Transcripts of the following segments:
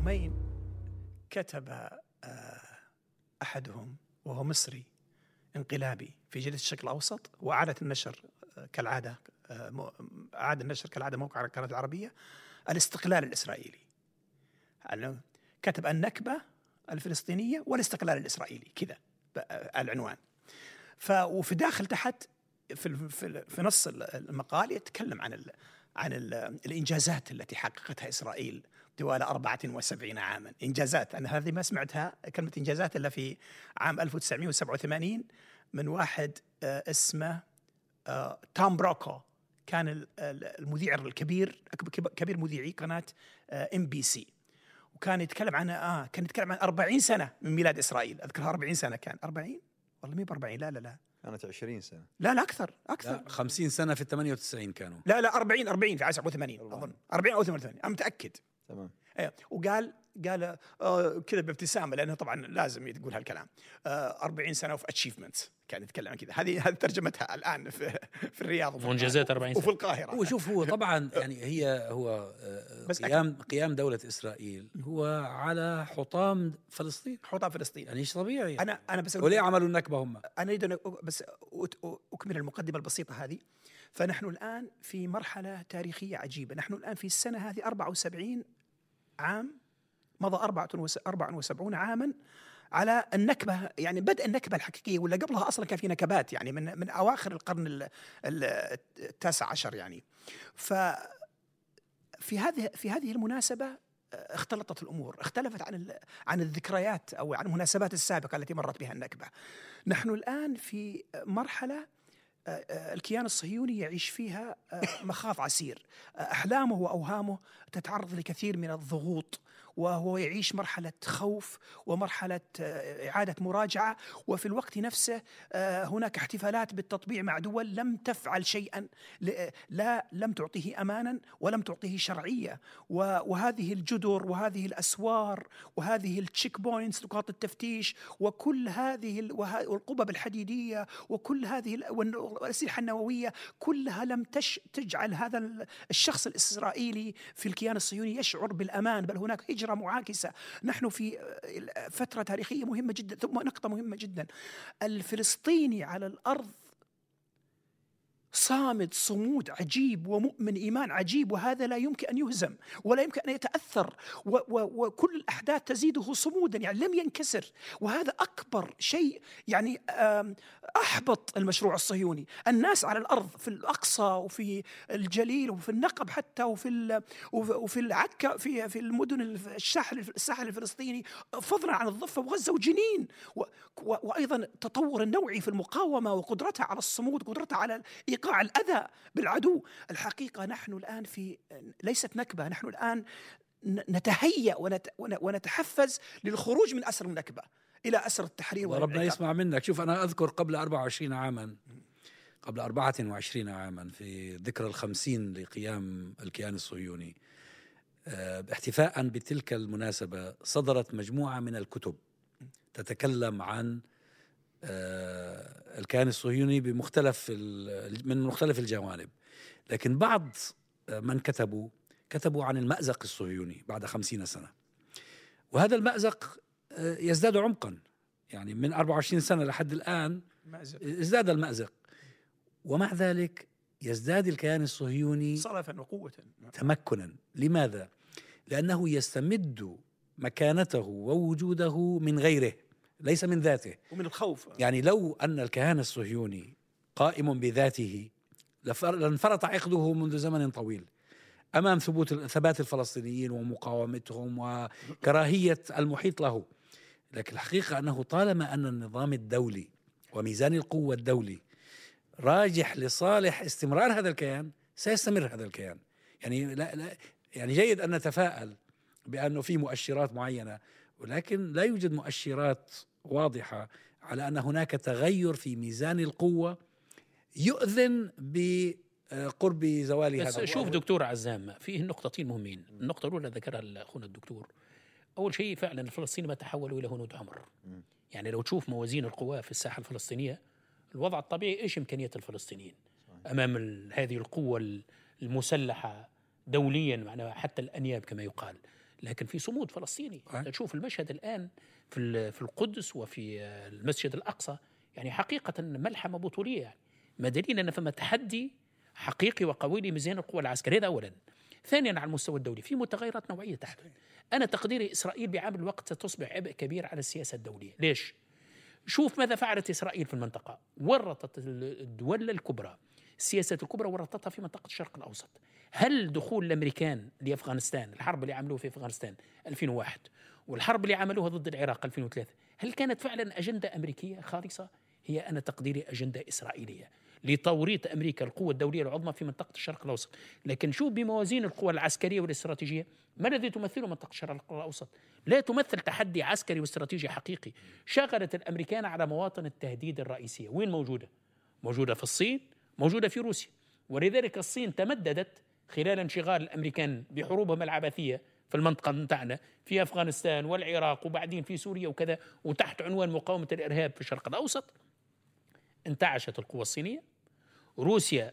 يومين كتب آه، أحدهم وهو مصري انقلابي في جريده الشرق الأوسط واعادت النشر آه، كالعادة آه، اعاد النشر كالعادة موقع القناة العربية الاستقلال الإسرائيلي. يعني كتب النكبة الفلسطينية والاستقلال الإسرائيلي كذا العنوان. ف وفي داخل تحت في في, نص ال- المقال يتكلم عن عن ال الإنجازات التي حققتها إسرائيل طوال 74 عاما. إنجازات أنا هذه ما سمعتها كلمة إنجازات إلا في عام 1987 من واحد آه، اسمه آه، توم بروكاو. كان ال- ال- المذيع الكبير كبير مذيعي قناة NBC. وكان يتكلم عن آه كان يتكلم عن 40 سنة من ميلاد إسرائيل. أذكرها 40 سنة كان. 40 والله مي ب 40 لا لا لا. كانت 20 سنة. لا لا أكثر أكثر. لا 50 سنة في ال 98 كانوا. لا لا 40 40 في 87 والله. اظن 40 أو 88 أنا متأكد. تمام. وقال قال آه كذا بابتسامة لأنه طبعا لازم يقول هالكلام. آه 40 سنة of achievements كان يتكلم عن كذا. هذه هذه ترجمتها الآن في في الرياض. وفي وانجازات القاهرة 40 وفي سنه القاهرة. هو شوف هو طبعا يعني هي هو آه، بس قيام قيام دولة إسرائيل هو على حطام فلسطين. حوطه فلسطين. يعني إيش طبيعي؟ يعني. أنا أنا بس وليه عملوا النكبة هم؟ أنا أريد بس أكمل المقدمة البسيطة هذه. فنحن الآن في مرحلة تاريخية عجيبة. نحن الآن في السنة هذه 74 عام مضى 74 عاما على النكبة يعني بدء النكبة الحقيقية ولا قبلها أصلا كان في نكبات يعني من من أواخر القرن ال- ال- التاسع عشر يعني ف في هذه في هذه المناسبة آه، اختلطت الأمور، اختلفت عن عن الذكريات أو عن المناسبات السابقة التي مرت بها النكبة. نحن الآن في مرحلة الكيان الصهيوني يعيش فيها آه، مخاض عسير. آه، أحلامه وأوهامه تتعرض لكثير من الضغوط. وهو يعيش مرحلة خوف ومرحلة آه، إعادة مراجعة. وفي الوقت نفسه آه، هناك احتفالات بالتطبيع مع دول لم تفعل شيئا ل- لا لم تعطيه أمانا ولم تعطيه شرعية. وهذه الجدر وهذه الأسوار وهذه ال checkpoints نقاط التفتيش وكل هذه والقبب الحديدية وكل هذه والأسلحة النووية كلها لم تجعل هذا ال- الشخص الإسرائيلي في الكيان الصهيوني يشعر بالأمان. بل هناك هجرة معاكسة. نحن في آه، فترة تاريخية مهمة جدا ثم نقطة مهمة جدا. الفلسطيني على الأرض صامد صمود عجيب ومؤمن إيمان عجيب وهذا لا يمكن أن يهزم ولا يمكن أن يتأثر و و وكل الأحداث تزيده صمودا يعني لم ينكسر. وهذا أكبر شيء يعني أحبط المشروع الصهيوني. الناس على الأرض في الأقصى وفي الجليل وفي النقب حتى وفي وفي العكا في في المدن الساحل الساحل الفلسطيني فضلا عن الضفة وغزة وجنين وأيضا التطور النوعي في المقاومة وقدرتها على الصمود قدرتها على ايقاع الأذى بالعدو الحقيقة نحن الآن في ليست نكبة نحن الآن نتهيأ ونت ون- ونتحفز للخروج من أسر النكبة إلى أسر التحرير وربنا والانعتاق. يسمع منك شوف أنا أذكر قبل 24 عاما قبل 24 عاما في ذكرى الخمسين لقيام الكيان الصهيوني آه، احتفاء بتلك المناسبة صدرت مجموعة من الكتب تتكلم عن آه، الكيان الصهيوني بمختلف من مختلف الجوانب. لكن بعض آه، من كتبوا كتبوا عن المأزق الصهيوني بعد خمسين سنة. وهذا المأزق آه، يزداد عمقا. يعني من 24 سنة لحد الآن مأزق. ازداد المأزق. ومع ذلك يزداد الكيان الصهيوني صلفا وقوة. تمكنا. لماذا؟ لأنه يستمد مكانته ووجوده من غيره. ليس من ذاته. ومن الخوف. يعني لو أن الكيان الصهيوني قائم بذاته لانفرط عقده منذ زمن طويل أمام ثبوت ثبات الفلسطينيين ومقاومتهم وكراهية المحيط له. لكن الحقيقة أنه طالما أن النظام الدولي وميزان القوة الدولي راجح لصالح استمرار هذا الكيان سيستمر هذا الكيان. يعني لا لا يعني جيد أن نتفائل بأنه في مؤشرات معينة ولكن لا يوجد مؤشرات واضحة على أن هناك تغير في ميزان القوة يؤذن بقرب زوال بس هذا شوف دكتور عزام فيه نقطتين مهمين. النقطة الأولى ذكرها أخونا الدكتور. أول شيء فعلا الفلسطيني ما تحولوا إلى هنود حمر يعني لو تشوف موازين القوى في الساحة الفلسطينية الوضع الطبيعي إيش إمكانيات الفلسطينيين؟ أمام ال- هذه القوة ال- المسلحة دوليا معناها حتى الأنياب كما يقال. لكن في صمود فلسطيني. تشوف المشهد الآن في في القدس وفي المسجد الأقصى. يعني حقيقة ملحمة بطولية يعني. ما دليل أن فما تحدي حقيقي وقوي لميزان القوى العسكرية. هذا اولا. ثانيا على المستوى الدولي. في متغيرات نوعية تحدث أنا تقديري إسرائيل بعامل الوقت ستصبح عبء كبير على السياسة الدولية. ليش؟ شوف ماذا فعلت إسرائيل في المنطقة. ورطت الدول الكبرى. السياسات الكبرى ورطتها في منطقة الشرق الأوسط. هل دخول الأمريكان لأفغانستان الحرب اللي عملوها في أفغانستان 2001 والحرب اللي عملوها ضد العراق 2003 هل كانت فعلا أجندة أمريكية خالصة؟ هي أنا تقديري أجندة إسرائيلية لتوريط أمريكا القوة الدولية العظمى في منطقة الشرق الأوسط. لكن شوف بموازين القوى العسكرية والاستراتيجية؟ ما الذي تمثله منطقة الشرق الأوسط؟ لا تمثل تحدي عسكري واستراتيجي حقيقي. شغلت الأمريكان على مواطن التهديد الرئيسية. وين موجودة؟ موجودة في الصين موجودة في روسيا. ولذلك الصين تمددت خلال انشغال الأمريكان بحروبهم العبثية في المنطقة بتاعنا في أفغانستان والعراق وبعدين في سوريا وكذا وتحت عنوان مقاومة الإرهاب في الشرق الأوسط انتعشت القوى الصينية روسيا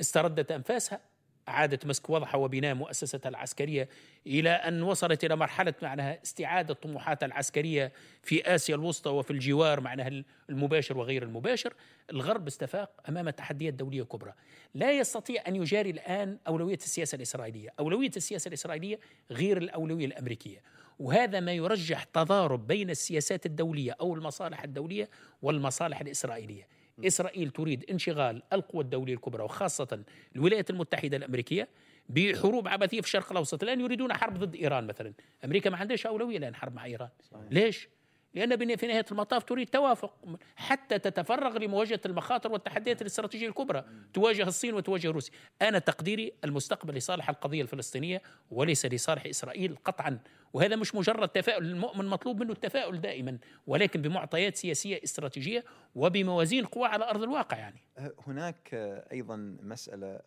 استردت أنفاسها اعادت مسك وضعها وبناء مؤسستها العسكرية إلى أن وصلت إلى مرحلة معناها استعادة طموحاتها العسكرية في آسيا الوسطى وفي الجوار معناها المباشر وغير المباشر. الغرب استفاق أمام تحديات دوليه كبرى لا يستطيع أن يجاري الآن أولوية السياسة الإسرائيلية. أولوية السياسة الإسرائيلية غير الأولوية الأمريكية. وهذا ما يرجح تضارب بين السياسات الدولية أو المصالح الدولية والمصالح الإسرائيلية. إسرائيل تريد انشغال القوى الدولية الكبرى وخاصة الولايات المتحدة الأمريكية بحروب عبثية في الشرق الأوسط الان يريدون حرب ضد إيران مثلا. أمريكا ما عندهاش أولوية الان حرب مع إيران. صحيح. ليش؟ بن- في نهاية المطاف تريد توافق حتى تتفرغ لمواجهة المخاطر والتحديات الاستراتيجية الكبرى. تواجه الصين وتواجه روسيا. أنا تقديري المستقبل لصالح القضية الفلسطينية وليس لصالح إسرائيل قطعا. وهذا مش مجرد تفاؤل المؤمن مطلوب منه التفاؤل دائما ولكن بمعطيات سياسية استراتيجية وبموازين قوى على أرض الواقع يعني. هناك أيضا مسألة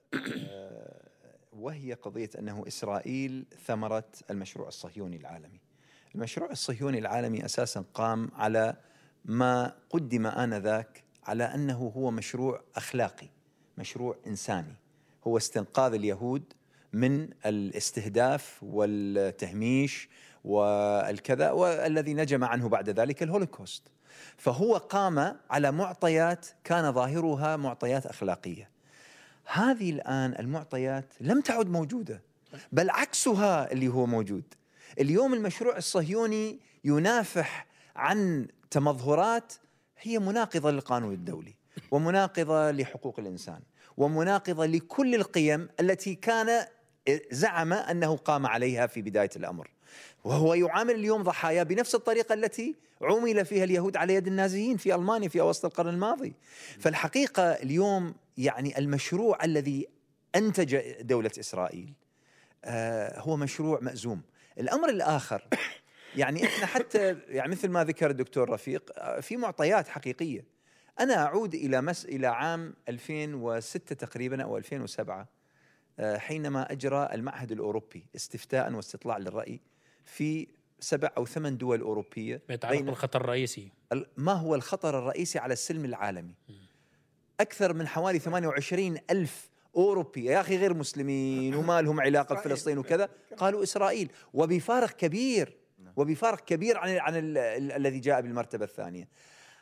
آه، وهي قضية أنه إسرائيل ثمرة المشروع الصهيوني العالمي. المشروع الصهيوني العالمي أساسا قام على ما قدم آنذاك على أنه هو مشروع أخلاقي، مشروع إنساني. هو استنقاذ اليهود من الاستهداف والتهميش والكذا والذي نجم عنه بعد ذلك الهولوكوست. فهو قام على معطيات كان ظاهرها معطيات أخلاقية. هذه الآن المعطيات لم تعد موجودة بل عكسها اللي هو موجود. اليوم المشروع الصهيوني ينافح عن تمظهرات هي مناقضة للقانون الدولي ومناقضة لحقوق الإنسان ومناقضة لكل القيم التي كان زعم أنه قام عليها في بداية الأمر. وهو يعامل اليوم ضحايا بنفس الطريقة التي عُمل فيها اليهود على يد النازيين في ألمانيا في اواسط القرن الماضي. فالحقيقة اليوم يعني المشروع الذي أنتج دولة إسرائيل آه، هو مشروع مأزوم. الأمر الآخر يعني إحنا حتى يعني مثل ما ذكر الدكتور رفيق آه، في معطيات حقيقية. أنا أعود إلى مس إلى عام 2006 تقريبا أو 2007 آه، حينما أجرى المعهد الأوروبي استفتاء واستطلاع للرأي في سبع أو ثمان دول أوروبية يتعلق بالخطر الرئيسي ال- ما هو الخطر الرئيسي على السلم العالمي أكثر من حوالي 28 ألف أوروبي يا أخي غير مسلمين وما لهم علاقة بفلسطين وكذا. قالوا إسرائيل. وبفارق كبير. وبفارق كبير عن عن ال- ال- الذي جاء بالمرتبة الثانية.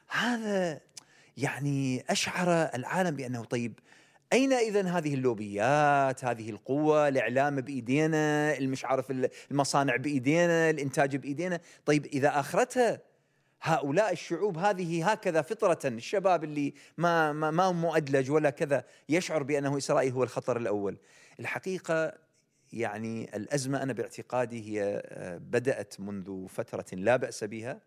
هذا يعني أشعر العالم بأنه طيب. أين إذا هذه اللوبيات هذه القوة الإعلام بإيدينا المش عارف ال- المصانع بإيدينا الإنتاج بإيدينا؟ طيب إذا آخرتها هؤلاء الشعوب هذه هكذا فطرة الشباب اللي ما ما ما مؤدلج ولا كذا يشعر بأنه إسرائيل هو الخطر الأول. الحقيقة يعني الأزمة أنا باعتقادي هي آه، بدأت منذ فترة لا بأس بها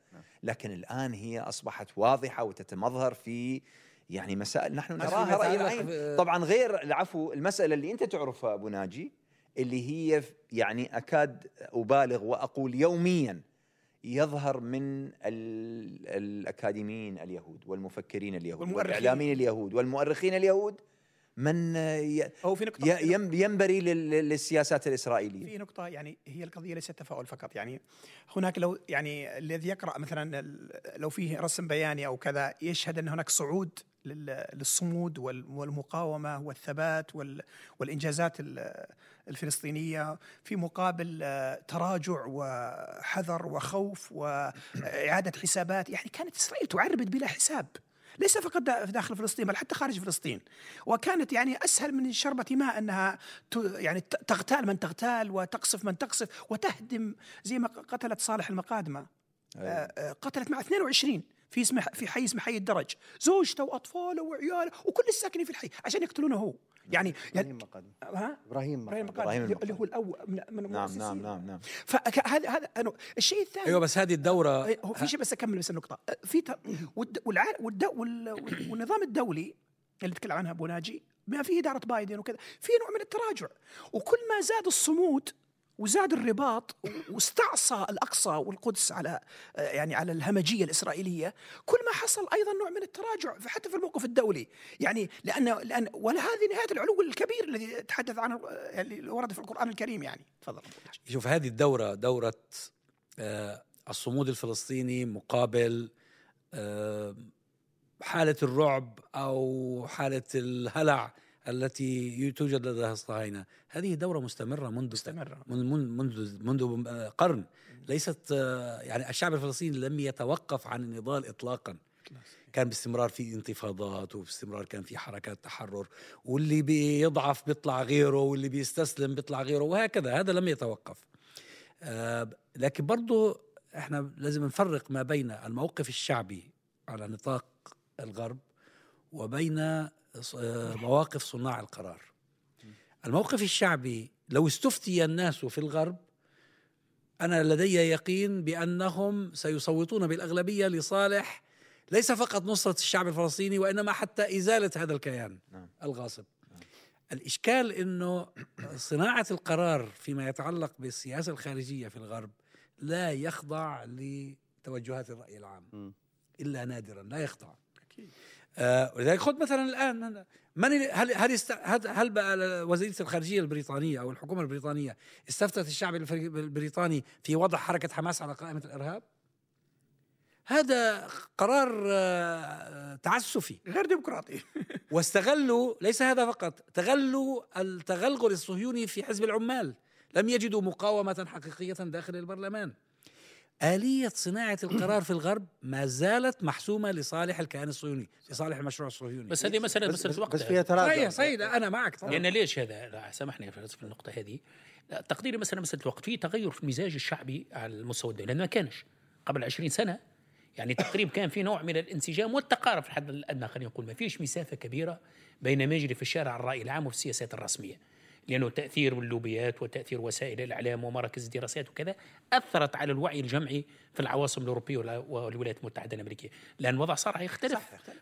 لكن الآن هي أصبحت واضحة وتتمظهر في يعني مسائل نحن نراها رأي العين طبعا غير العفو المسألة اللي أنت تعرفها أبو ناجي اللي هي يعني أكاد أبالغ وأقول يوميا يظهر من ال- الأكاديميين اليهود والمفكرين اليهود والمؤرخين. والإعلاميين اليهود والمؤرخين اليهود من ي- هو في نقطة ينبري لل- للسياسات الإسرائيلية. في نقطة يعني هي القضية ليست تفاؤل فقط. يعني هناك لو يعني الذي يقرأ مثلا لو فيه رسم بياني أو كذا يشهد أن هناك صعود للصمود وال- والمقاومة والثبات وال- والإنجازات ال- الفلسطينية في مقابل آه، تراجع وحذر وخوف وإعادة حسابات. يعني كانت إسرائيل تعربد بلا حساب. ليس فقط دا- داخل فلسطين بل حتى خارج فلسطين. وكانت يعني أسهل من شربة ماء أنها يعني تغتال من تغتال وتقصف من تقصف وتهدم زي ما قتلت صالح المقادمة. آه، آه، قتلت مع 22 في اسمه في حي اسمه حي الدرج. زوجته وأطفاله وعياله وكل الساكنين في الحي عشان يقتلونه هو. يعني يعني إبراهيم مقادم ها؟ إبراهيم إبراهيم مقادم المقادم إبراهيم اللي. هو الأول من من نعم. نعم نعم نعم. فهذا هذا أنا- الشيء الثاني أيوه بس هذه الدوره إيه، هو في شيء بس أكمل بس النقطة. في. والنظام الدولي اللي تكلم عنها أبو ناجي بما فيه إدارة بايدن وكذا في نوع من التراجع. وكل ما زاد الصمود وزاد الرباط واستعصى الأقصى والقدس على يعني على الهمجية الإسرائيلية. كل ما حصل أيضا نوع من التراجع حتى في الموقف الدولي. يعني لأن لأن ولا هذه نهاية العلو الكبير الذي تحدث عنه آه، اللي ورد في القرآن الكريم يعني. تفضل. شوف هذه الدورة دورة آه، الصمود الفلسطيني مقابل آه، حالة الرعب أو حالة الهلع التي توجد لدى الصهاينة. هذه دورة مستمرة منذ مستمرة. من- من- منذ منذ آه، قرن. ليست آه، يعني الشعب الفلسطيني لم يتوقف عن النضال إطلاقا. كان باستمرار في انتفاضات وباستمرار كان في حركات تحرر واللي بيضعف بيطلع غيره واللي بيستسلم بيطلع غيره وهكذا. هذا لم يتوقف. آه، لكن برضو إحنا لازم نفرق ما بين الموقف الشعبي على نطاق الغرب وبين مواقف صناع القرار. الموقف الشعبي لو استفتي الناس في الغرب أنا لدي يقين بأنهم سيصوتون بالأغلبية لصالح ليس فقط نصرة الشعب الفلسطيني وإنما حتى إزالة هذا الكيان نعم. الغاصب. الإشكال أنه صناعة القرار فيما يتعلق بالسياسة الخارجية في الغرب لا يخضع لتوجهات الرأي العام. مم. إلا نادرا لا يخضع. آه ولذلك خذ مثلا الآن من هل هل است... هل بقى وزيرة الخارجية البريطانية أو الحكومة البريطانية استفتت الشعب البريطاني في وضع حركة حماس على قائمة الإرهاب؟ هذا قرار آه، تعسفي. غير ديمقراطي. واستغلوا ليس هذا فقط تغلوا التغلغل الصهيوني في حزب العمال. لم يجدوا مقاومة حقيقية داخل البرلمان. آلية صناعة القرار في الغرب ما زالت محسومة لصالح الكيان الصهيوني لصالح المشروع الصهيوني. بس هذه مسألة بس, بس, وقت. بس فيها تراجع. صحيح صحيح أنا معك طبعاً. لأن ليش هذا؟ لا سامحني في النقطة هذه. لا تقديري مثلا مسألة الوقت. في تغير في المزاج الشعبي على المستوى الدولي لأن ما كانش. قبل 20 سنة يعني تقريبا كان في نوع من الانسجام والتقارب في الحد الأدنى خلينا نقول. ما فيش مسافة كبيرة بين ما يجري في الشارع الرأي العام وفي السياسات الرسمية. لأنه تأثير اللوبيات وتأثير وسائل الإعلام ومراكز الدراسات وكذا أثرت على الوعي الجمعي في العواصم الأوروبية والع- والولايات المتحدة الأمريكية. لأن الوضع صار يختلف.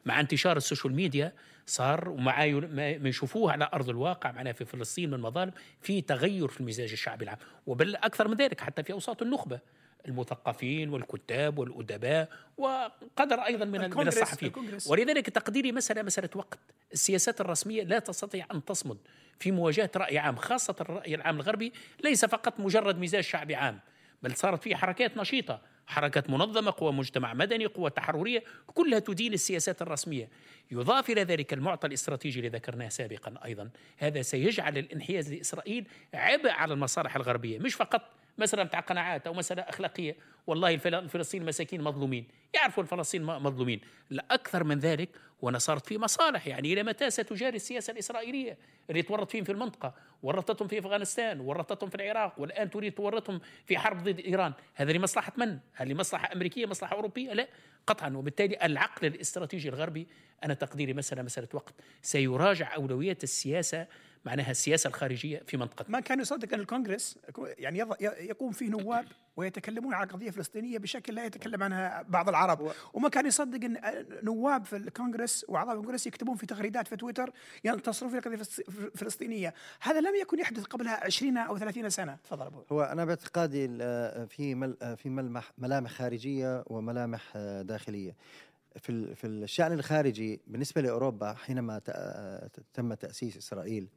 مع انتشار ال social media صار ومع ما يشوفوه على أرض الواقع معنا في فلسطين من مظالم في تغير في المزاج الشعبي العام. وبل أكثر من ذلك حتى في أوساط النخبة المثقفين والكتاب والأدباء وقدر أيضا من من الكونغرس- الصحفيين. الكونغرس. ولذلك تقديري مسألة مسألة وقت. السياسات الرسمية لا تستطيع أن تصمد في مواجهة رأي عام خاصة الرأي العام الغربي ليس فقط مجرد مزاج شعبي عام بل صارت فيه حركات نشيطة حركات منظمة قوى مجتمع مدني قوى تحررية كلها تدين السياسات الرسمية. يضاف إلى ذلك المعطى الاستراتيجي اللي ذكرناه سابقا أيضا هذا سيجعل الانحياز لإسرائيل عبء على المصالح الغربية مش فقط مسألة بتاع قناعات أو مسألة أخلاقية. والله الفل- الفلسطين مساكين مظلومين. يعرفوا الفلسطين مظلومين. لا أكثر من ذلك وأنا صارت في مصالح. يعني إلى متى ستجاري السياسة الإسرائيلية؟ اللي تورط فيهم في المنطقة ورطتهم في أفغانستان ورطتهم في العراق والآن تريد تورطهم في حرب ضد إيران. هذا لمصلحة من؟ هل لمصلحة أمريكية مصلحة أوروبية؟ لا. قطعا. وبالتالي العقل الاستراتيجي الغربي أنا تقديري مسألة مسألة وقت سيراجع أولويات السياسة معناها السياسة الخارجية في منطقة ما كان يصدق أن الكونغرس يعني يض- يقوم فيه نواب ويتكلمون عن قضية فلسطينية بشكل لا يتكلم عنها بعض العرب. وما كان يصدق أن نواب في الكونغرس واعضاء الكونغرس يكتبون في تغريدات في تويتر ينتصرون في القضية الفلس- الفلسطينيه هذا لم يكن يحدث قبلها 20 أو 30 سنة. تفضل أبو. هو أنا باعتقادي في مل في ملمح ملامح خارجية وملامح داخلية. في في الشأن الخارجي بالنسبة لأوروبا حينما تم تأسيس إسرائيل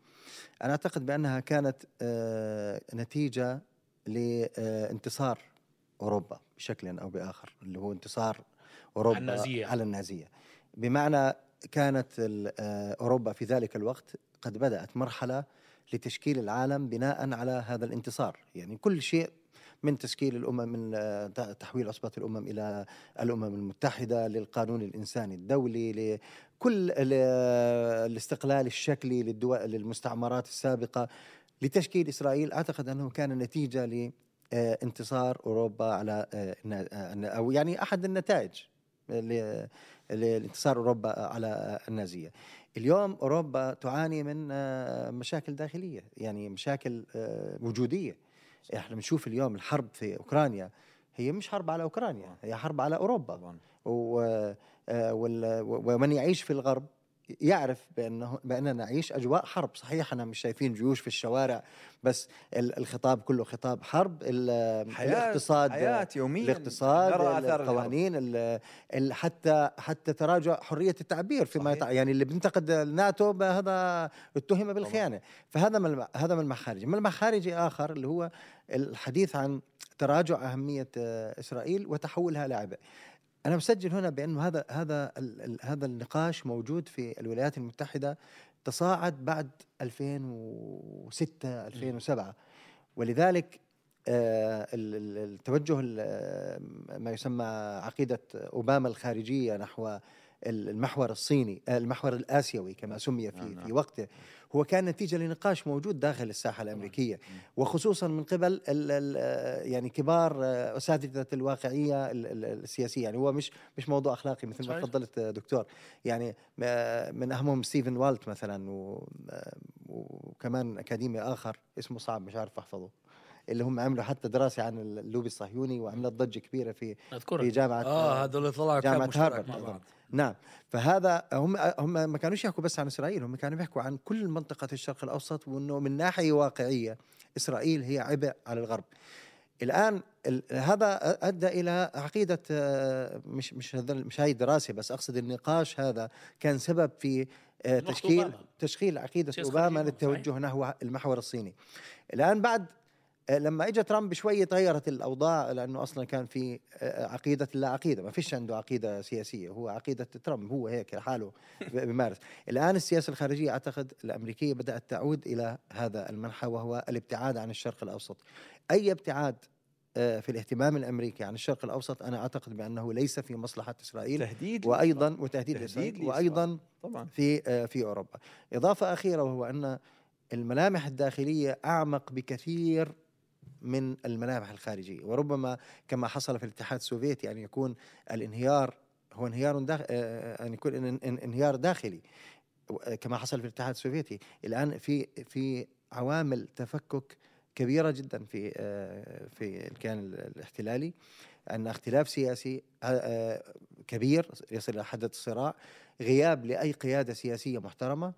أنا أعتقد بأنها كانت آه، نتيجة لانتصار أوروبا بشكل أو بآخر اللي هو انتصار أوروبا على النازية. على النازية بمعنى كانت آه، أوروبا في ذلك الوقت قد بدأت مرحلة لتشكيل العالم بناء على هذا الانتصار، يعني كل شيء من تشكيل الأمم من آه، تحويل عصبه الأمم إلى الأمم المتحدة للقانون الإنساني الدولي لكل ال- آه، الاستقلال الشكلي للدول للمستعمرات السابقة لتشكيل إسرائيل أعتقد أنه كان نتيجة لانتصار أوروبا على آه، آه، أو يعني أحد النتائج ل- لانتصار أوروبا على النازية. اليوم أوروبا تعاني من آه، مشاكل داخلية، يعني مشاكل آه، وجودية. إحنا بنشوف اليوم الحرب في أوكرانيا هي مش حرب على أوكرانيا، هي حرب على أوروبا. و- آه، وال- ومن يعيش في الغرب يعرف بانه بأننا نعيش أجواء حرب. صحيح إحنا مش شايفين جيوش في الشوارع بس ال- الخطاب كله خطاب حرب حياة الاقتصاد حياة يوميا الاقتصاد. القوانين ال- ال- حتى حتى تراجع حرية التعبير فيما صحيح. يتع... يعني اللي بينتقد الناتو هذا اتهم بالخيانة. فهذا ملمح هذا ملمح خارجي ملمح خارجي آخر اللي هو الحديث عن تراجع أهمية إسرائيل وتحولها لعبه أنا مسجل هنا بأنه هذا هذا هذا النقاش موجود في الولايات المتحدة تصاعد بعد 2006 2007 ولذلك آه، ال- ال- التوجه ال- ما يسمى عقيدة أوباما الخارجية نحو المحور الصيني آه، المحور الآسيوي كما سمي في نعم، نعم. في وقته. هو كان نتيجة لنقاش موجود داخل الساحة الأمريكية وخصوصا من قبل ال ال يعني كبار آه، أساتذة الواقعية ال- ال- السياسية. يعني هو مش مش موضوع أخلاقي مثل ما. تفضلت آه، دكتور. يعني من أهمهم ستيفن والت مثلا وكمان أكاديمي آخر اسمه صعب مش عارف أحفظه اللي هم عملوا حتى دراسة عن اللوبي الصهيوني وعملت ضجة كبيرة في في نذكرها جامعة آه هذول اللي طلعوا كتاب جامعة نعم. فهذا هم هم ما كانوش يحكوا بس عن إسرائيل هم كانوا بيحكوا عن كل منطقة الشرق الأوسط وإنه من ناحية واقعية إسرائيل هي عبء على الغرب. الآن ال- هذا أدى إلى عقيدة مش مش مش هاي دراسه بس أقصد النقاش هذا كان سبب في آه، تشكيل أوباما. تشكيل عقيدة أوباما للتوجه نحو المحور الصيني. الآن بعد لما اجى ترامب شوي تغيرت الأوضاع لأنه أصلا كان في آه، عقيدة لا عقيدة ما فيش عنده عقيدة سياسية هو عقيدة ترامب هو هيك لحاله ب- بيمارس الآن السياسة الخارجية أعتقد الأمريكية بدأت تعود إلى هذا المنحى وهو الابتعاد عن الشرق الأوسط أي ابتعاد آه، في الاهتمام الأمريكي عن الشرق الأوسط أنا أعتقد بأنه ليس في مصلحة إسرائيل تهديد وأيضا وتهديد تهديد. وأيضا طبعا في آه، في أوروبا. إضافة أخيرة وهو أن الملامح الداخلية أعمق بكثير من الملامح الخارجية. وربما كما حصل في الاتحاد السوفيتي أن يكون الانهيار هو انهيار داخ... آه، أن يكون إن- إن- انهيار داخلي. كما حصل في الاتحاد السوفيتي. الآن في في عوامل تفكك كبيرة جدا في آه، في الكيان ال- الاحتلالي. أن اختلاف سياسي آه، كبير يصل إلى حد الصراع غياب سياسية محترمة.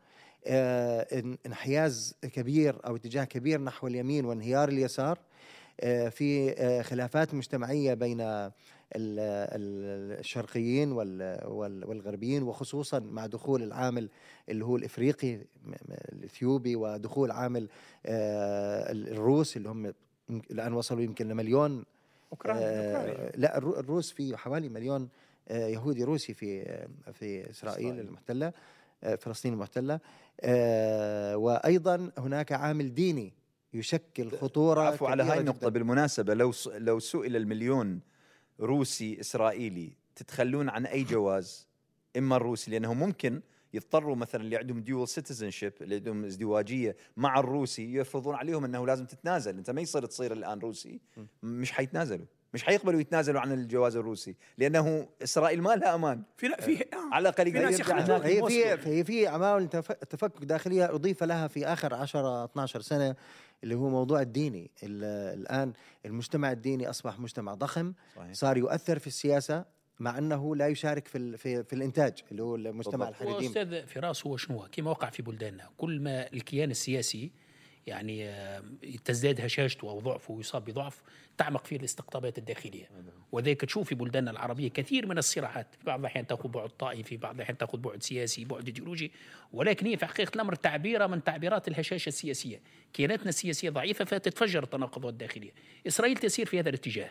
آه، إن- انحياز كبير أو اتجاه كبير نحو اليمين وانهيار اليسار. في آه، خلافات مجتمعية بين ال- ال- الشرقيين وال- وال- والغربيين وخصوصا مع دخول العامل اللي هو الإفريقي الإثيوبي ودخول عامل آه، ال- الروس اللي هم الآن وصلوا يمكن لمليون أوكرانيا آه،. لا الرو- الروس في حوالي مليون آه، يهودي روسي في آه، في إسرائيل. المحتلة آه، فلسطين المحتلة آه، وأيضا هناك عامل ديني يشكل خطورة عفوا على هاي النقطة جداً. بالمناسبة لو لو سئل المليون روسي إسرائيلي تتخلون عن أي جواز إما الروسي لأنه ممكن يضطروا مثلا اللي عندهم dual citizenship اللي عندهم ازدواجية مع الروسي يفرضون عليهم إنه لازم تتنازل أنت ما يصير تصير الآن روسي مش حيتنازلوا مش حيقبلوا يتنازلوا عن الجواز الروسي لأنه إسرائيل ما لها أمان في لا في آه. على الأقل في ناس يرجع. هناك هي. في هي في عوامل تف- تفكك داخلية أضيف لها في آخر 10 12 سنة اللي هو موضوع الديني ال- الآن المجتمع الديني أصبح مجتمع ضخم صحيح. صار يؤثر في السياسة مع أنه لا يشارك في ال- في, في الإنتاج اللي هو المجتمع. الحريديم واستاذ فراس هو شنو كما وقع في بلداننا كل ما الكيان السياسي يعني آه، تزداد هشاشته أو ضعفه ويصاب بضعف تعمق فيه الاستقطابات الداخلية. وذلك تشوف في بلداننا العربية كثير من الصراعات. في بعض الأحيان تأخذ بعد طائفي في بعض الأحيان تأخذ بعد سياسي بعد إيديولوجي. ولكن هي في حقيقة الأمر تعبيرة من تعبيرات الهشاشة السياسية. كياناتنا السياسية ضعيفة فتتفجر التناقضات الداخلية. إسرائيل تسير في هذا الاتجاه.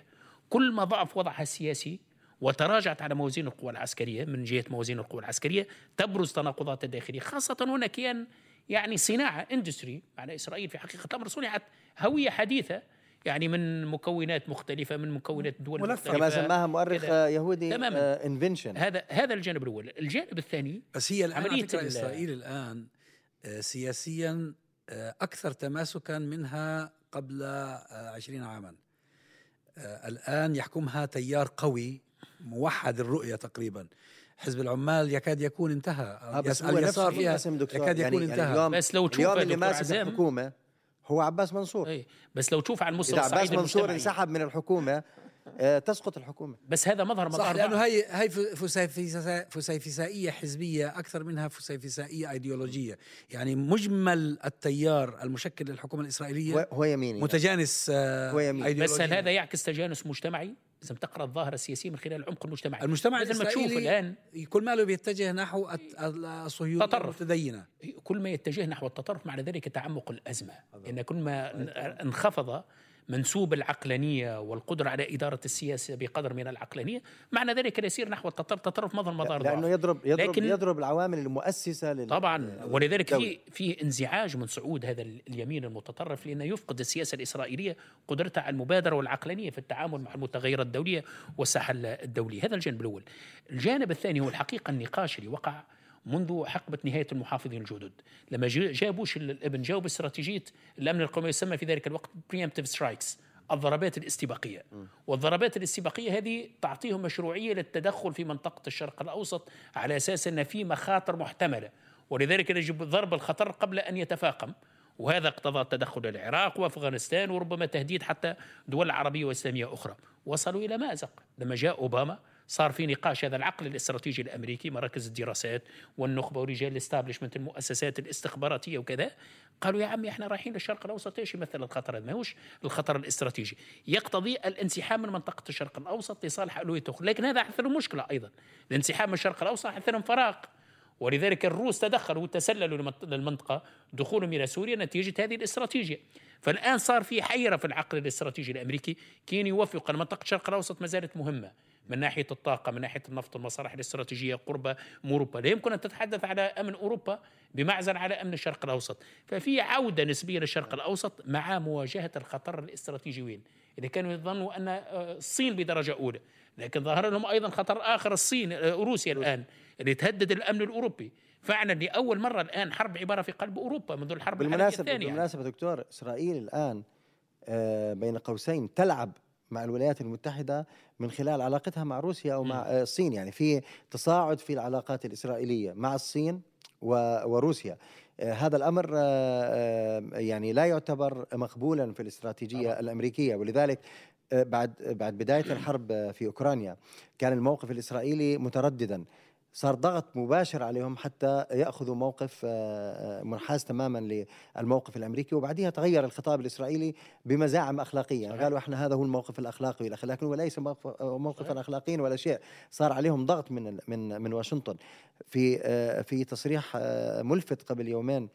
كل ما ضعف وضعها السياسي وتراجعت على موازين القوى العسكرية من جهة موازين القوى العسكرية تبرز تناقضات الداخلية. خاصة هنا كيان يعني صناعة industry على إسرائيل في حقيقة الأمر صنعت هوية حديثة يعني من مكونات مختلفة من مكونات دول ملفة. مختلفة كما سماها مؤرخ كذا. يهودي تماماً. invention هذا هذا الجانب الأول الجانب الثاني بس هي الآن عملية فكرة إسرائيل الآن آه، سياسيا آه، أكثر تماسكا منها قبل آه، عشرين عاما آه، الآن يحكمها تيار قوي موحد الرؤية تقريبا حزب العمال يكاد يكون انتهى آه، بس هو اليسار فيها منقسم دكتور يكاد يكون يعني انتهى اليوم بس لو تشوف اليوم اللي ماسك الحكومة هو عباس منصور اي بس لو تشوف على المستوى إذا عباس منصور انسحب من الحكومة آه، تسقط الحكومة بس هذا مظهر صح مظهر لأنه ضعف. هي هي فسيفسائيه حزبية أكثر منها فسيفسائيه أيديولوجية يعني مجمل التيار المشكل للحكومة الإسرائيلية هو- يميني متجانس آه، هو يمين. أيديولوجياً. بس هل هذا يعكس تجانس مجتمعي؟ لازم تقرأ الظاهره السياسيه من خلال العمق المجتمعي المجتمع مثل ما تشوف الآن. كل ماله بيتجه نحو الصهيونية. المتدينة. كل ما يتجه نحو التطرف معنى ذلك تعمق الأزمة. لأن كل ما انخفض منسوب العقلانية والقدرة على إدارة السياسة بقدر من العقلانية معنى ذلك يسير نحو التطرف تطرف مظاهر لأنه ضعف. يضرب يضرب لكن- يضرب العوامل المؤسسة لل طبعا ولذلك. في في انزعاج من صعود هذا اليمين المتطرف لأنه يفقد السياسة الإسرائيلية قدرتها على المبادرة والعقلانية في التعامل مع المتغيرات الدولية والساحة الدولية، هذا الجانب الأول. الجانب الثاني هو الحقيقة النقاش اللي وقع منذ حقبة نهاية المحافظين الجدد. لما جا- جاء بوش الابن جاء باستراتيجية الأمن القومي يسمى في ذلك الوقت preemptive strikes الضربات الاستباقية. والضربات الاستباقية هذه تعطيهم مشروعية للتدخل في منطقة الشرق الأوسط على أساس أن في مخاطر محتملة. ولذلك يجب ضرب الخطر قبل أن يتفاقم. وهذا اقتضى تدخل العراق وأفغانستان وربما تهديد حتى دول عربية وإسلامية أخرى. وصلوا إلى مازق لما جاء أوباما صار في نقاش هذا العقل الاستراتيجي الأمريكي مراكز الدراسات والنخبة ورجال الاستابلشمنت المؤسسات الاستخباراتية وكذا. قالوا يا عمي إحنا رايحين للشرق الأوسط إيش يمثل الخطر؟ هذا ما هوش الخطر الاستراتيجي. يقتضي الانسحاب من منطقة الشرق الأوسط لصالح أخرى. لكن هذا احثر مشكلة أيضا. الانسحاب من الشرق الأوسط احثر فراغ ولذلك الروس تدخلوا وتسللوا لمنط- للمنطقة دخولهم إلى سوريا نتيجة هذه الاستراتيجية. فالآن صار في حيرة في العقل الاستراتيجي الأمريكي كين يوفق منطقة الشرق الأوسط ما زالت مهمة. من ناحية الطاقة من ناحية النفط المصالح الاستراتيجية قرب من أوروبا. لا يمكن أن تتحدث على أمن أوروبا بمعزل على أمن الشرق الأوسط. ففي عودة نسبية للشرق الأوسط مع مواجهة الخطر الاستراتيجي وين؟ إذا كانوا يظنوا أن آه، الصين بدرجة أولى. لكن ظهر لهم أيضا خطر آخر الصين آه، روسيا الآن اللي تهدد الأمن الأوروبي. فعلا لأول مرة الآن حرب عبارة في قلب أوروبا منذ الحرب بالمناسبه الثانية. بالمناسبة دكتور إسرائيل الآن آه، بين قوسين تلعب مع الولايات المتحدة من خلال علاقتها مع روسيا أو مع آه، الصين يعني في تصاعد في العلاقات الإسرائيلية مع الصين وروسيا. آه، هذا الأمر آه، يعني لا يعتبر مقبولا في الاستراتيجية الأمريكية. ولذلك بعد بعد بداية الحرب في أوكرانيا كان الموقف الإسرائيلي مترددا. صار ضغط مباشر عليهم حتى يأخذوا موقف آه، آه، منحاز تماما للموقف الأمريكي وبعدها تغير الخطاب الإسرائيلي بمزاعم أخلاقية. صحيح. قالوا إحنا هذا هو الموقف الأخلاقي لكن هو ليس موقف- موقفا اخلاقيا ولا شيء. صار عليهم ضغط من من من واشنطن. في آه، في تصريح آه، ملفت قبل يومين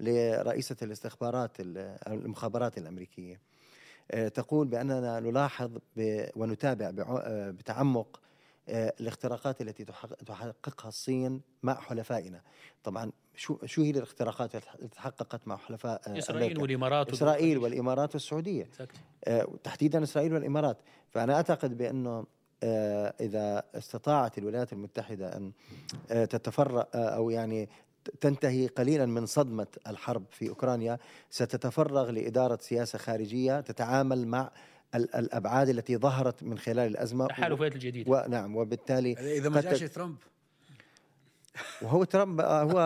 لرئيسة الاستخبارات ال- المخابرات الأمريكية آه، تقول بأننا نلاحظ ونتابع بع- آه، بتعمق آه، الاختراقات التي تحقق- تحققها الصين مع حلفائنا طبعا شو شو هي الاختراقات التي تحققت مع حلفاء آه، إسرائيل أمريكا؟ والإمارات ودول إسرائيل. والإمارات والسعودية. آه، تحديدا إسرائيل والإمارات فأنا أعتقد بأنه آه، إذا استطاعت الولايات المتحدة أن آه، آه، أو يعني تنتهي قليلا من صدمة الحرب في أوكرانيا ستتفرغ لإدارة سياسة خارجية تتعامل مع الأبعاد التي ظهرت من خلال الأزمة التحالفات الجديدة. ونعم وبالتالي إذا ما جاش ترامب. وهو ترامب آه، هو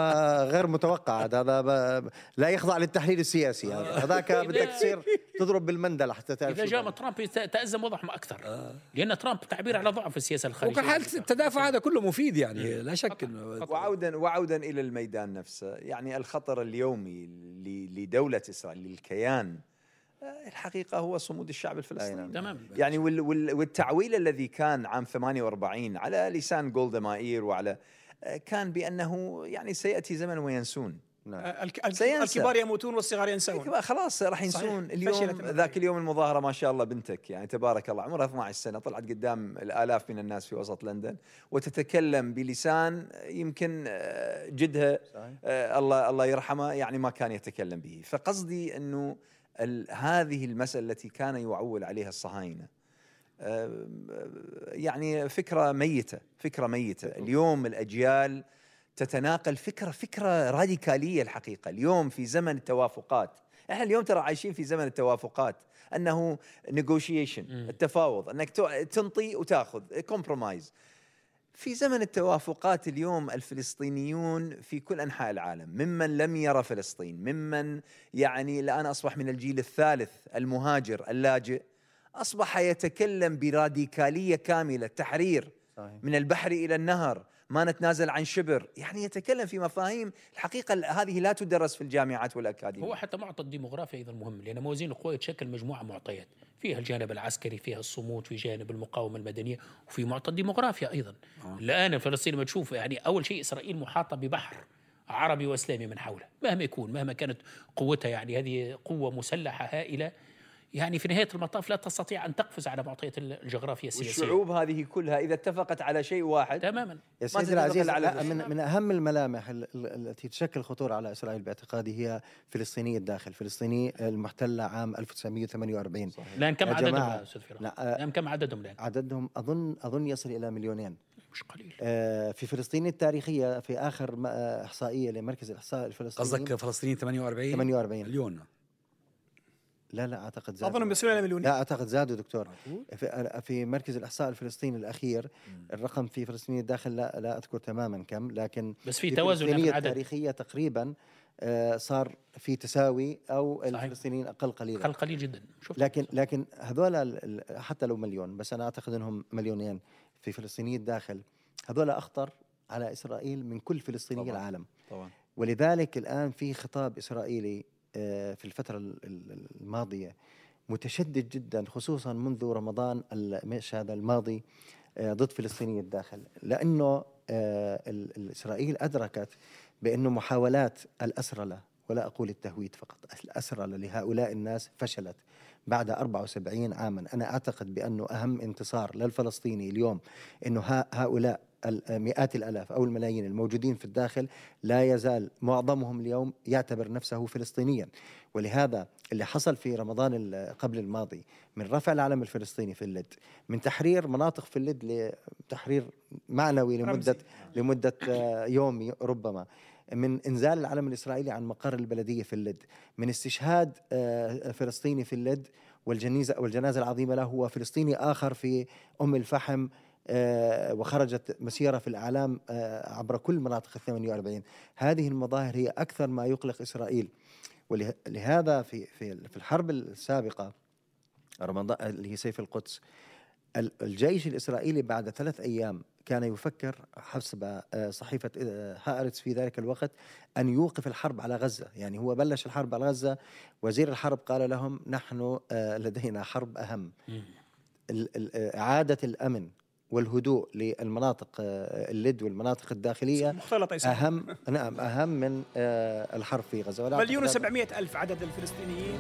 غير متوقع. هذا لا يخضع للتحليل السياسي. هذا هذاك بدك تصير تضرب بالمندل حتى تعرف إذا شو جاء. ترامب تأزم وضعهم أكثر. لأن ترامب تعبير على ضعف السياسة الخارجية. وكل حال التدافع هذا كله مفيد يعني لا شك إنه وعودا وعودا إلى الميدان نفسه. يعني الخطر اليومي ل- لدولة إسرائيل للكيان الحقيقة هو صمود الشعب الفلسطيني تمام يعني وال وال والتعويل الذي كان عام 48 على لسان جولدا مائير وعلى كان بأنه يعني سيأتي زمن وينسون نعم. آه، سينسى. الكبار يموتون والصغار ينسون كبار خلاص راح. ينسون اليوم. ذاك اليوم المظاهرة ما شاء الله بنتك يعني تبارك الله عمرها 12 سنة طلعت قدام الآلاف من الناس في وسط لندن وتتكلم بلسان يمكن آه، جدها صحيح. آه، الله الله يرحمه يعني ما كان يتكلم به فقصدي إنه هذه المسألة التي كان يعول عليها الصهاينة. آه، يعني فكرة ميتة فكرة ميتة. اليوم الأجيال تتناقل فكرة فكرة راديكالية الحقيقة. اليوم في زمن التوافقات. إحنا اليوم ترى عايشين في زمن التوافقات. أنه negotiation التفاوض أنك تنطي وتاخذ compromise في زمن التوافقات اليوم الفلسطينيون في كل أنحاء العالم ممن لم يرى فلسطين ممن يعني الآن أصبح من الجيل الثالث المهاجر اللاجئ أصبح يتكلم براديكالية كاملة تحرير صحيح. من البحر إلى النهر ما نتنازل عن شبر. يعني يتكلم في مفاهيم الحقيقة هذه لا تدرس في الجامعات والاكاديميه هو حتى معطى الديموغرافيا أيضا مهم لأن موازين القوى تشكل مجموعة معطيات. فيها الجانب العسكري فيها الصمود في جانب المقاومة المدنية وفي معطى الديموغرافيا أيضا. الآن فلسطين لما تشوف يعني أول شيء إسرائيل محاطة ببحر عربي وإسلامي من حولها مهما يكون مهما كانت قوتها يعني هذه قوة مسلحة هائلة يعني في نهاية المطاف لا تستطيع أن تقفز على معطيات الجغرافيا السياسية. والشعوب هذه كلها إذا اتفقت على شيء واحد تماما. يا سيدي العزيز على جزء. من من أهم الملامح ال- ال- التي تشكل خطورة على إسرائيل باعتقادي هي فلسطيني الداخل، فلسطيني المحتلة عام 1948 الان كم يا عددهم أستاذ؟ لا، آه، الان كم عددهم الآن؟ عددهم أظن أظن يصل إلى مليونين. مش قليل. آه، في فلسطين التاريخية في آخر م- إحصائية لمركز الإحصاء الفلسطيني. قصدك فلسطينيين 48 48 مليون. لا لا أعتقد زادوا أظن بيصلون إلى مليون لا أعتقد زادوا دكتور. في, في مركز الإحصاء الفلسطيني الأخير الرقم في فلسطيني الداخل لا لا أذكر تماما كم لكن بس في توازن في العدد التاريخية تقريبا آه، صار في تساوي أو صحيح. الفلسطينيين أقل قليلا. قل قليل جدا. شوف لكن لكن هذول حتى لو مليون بس أنا أعتقد إنهم مليونين في فلسطيني الداخل. هذول أخطر على إسرائيل من كل فلسطيني طبعاً. العالم. طبعا. ولذلك الآن في خطاب إسرائيلي في الفترة ال- ال- الماضية متشدد جدا خصوصا منذ رمضان هذا الماضي آه، ضد فلسطيني الداخل. لأنه آه، إسرائيل أدركت بانه محاولات الاسرله ولا أقول التهويد فقط الاسرله لهؤلاء الناس فشلت بعد 74 عاما. أنا أعتقد بأنه أهم انتصار للفلسطيني اليوم ها- هؤلاء مئات الآلاف أو الملايين الموجودين في الداخل لا يزال معظمهم اليوم يعتبر نفسه فلسطينيا ولهذا اللي حصل في رمضان قبل الماضي من رفع العلم الفلسطيني في اللد من تحرير مناطق في اللد لتحرير معنوي لمدة. لمدة آه، يوم ربما من إنزال العلم الإسرائيلي عن مقر البلدية في اللد من استشهاد آه، فلسطيني في اللد والجنيزة والجنازة العظيمة له هو فلسطيني آخر في أم الفحم وخرجت مسيرة في الإعلام آه، عبر كل مناطق ال 48 هذه المظاهر هي أكثر ما يقلق إسرائيل. ولهذا في في في الحرب السابقة رمضان اللي هي سيف القدس ال- الجيش الإسرائيلي بعد ثلاث أيام كان يفكر حسب آه، صحيفة آه، هارتس في ذلك الوقت أن يوقف الحرب على غزة، يعني هو بلش الحرب على غزة وزير الحرب قال لهم نحن آه، لدينا حرب أهم. ال- ال- آه، إعادة الأمن والهدوء للمناطق آه، اللد والمناطق الداخلية مختلطة يصير اهم نعم أهم من آه، الحرب في ولا مليون أعتقد هذا- و700 ألف عدد الفلسطينيين.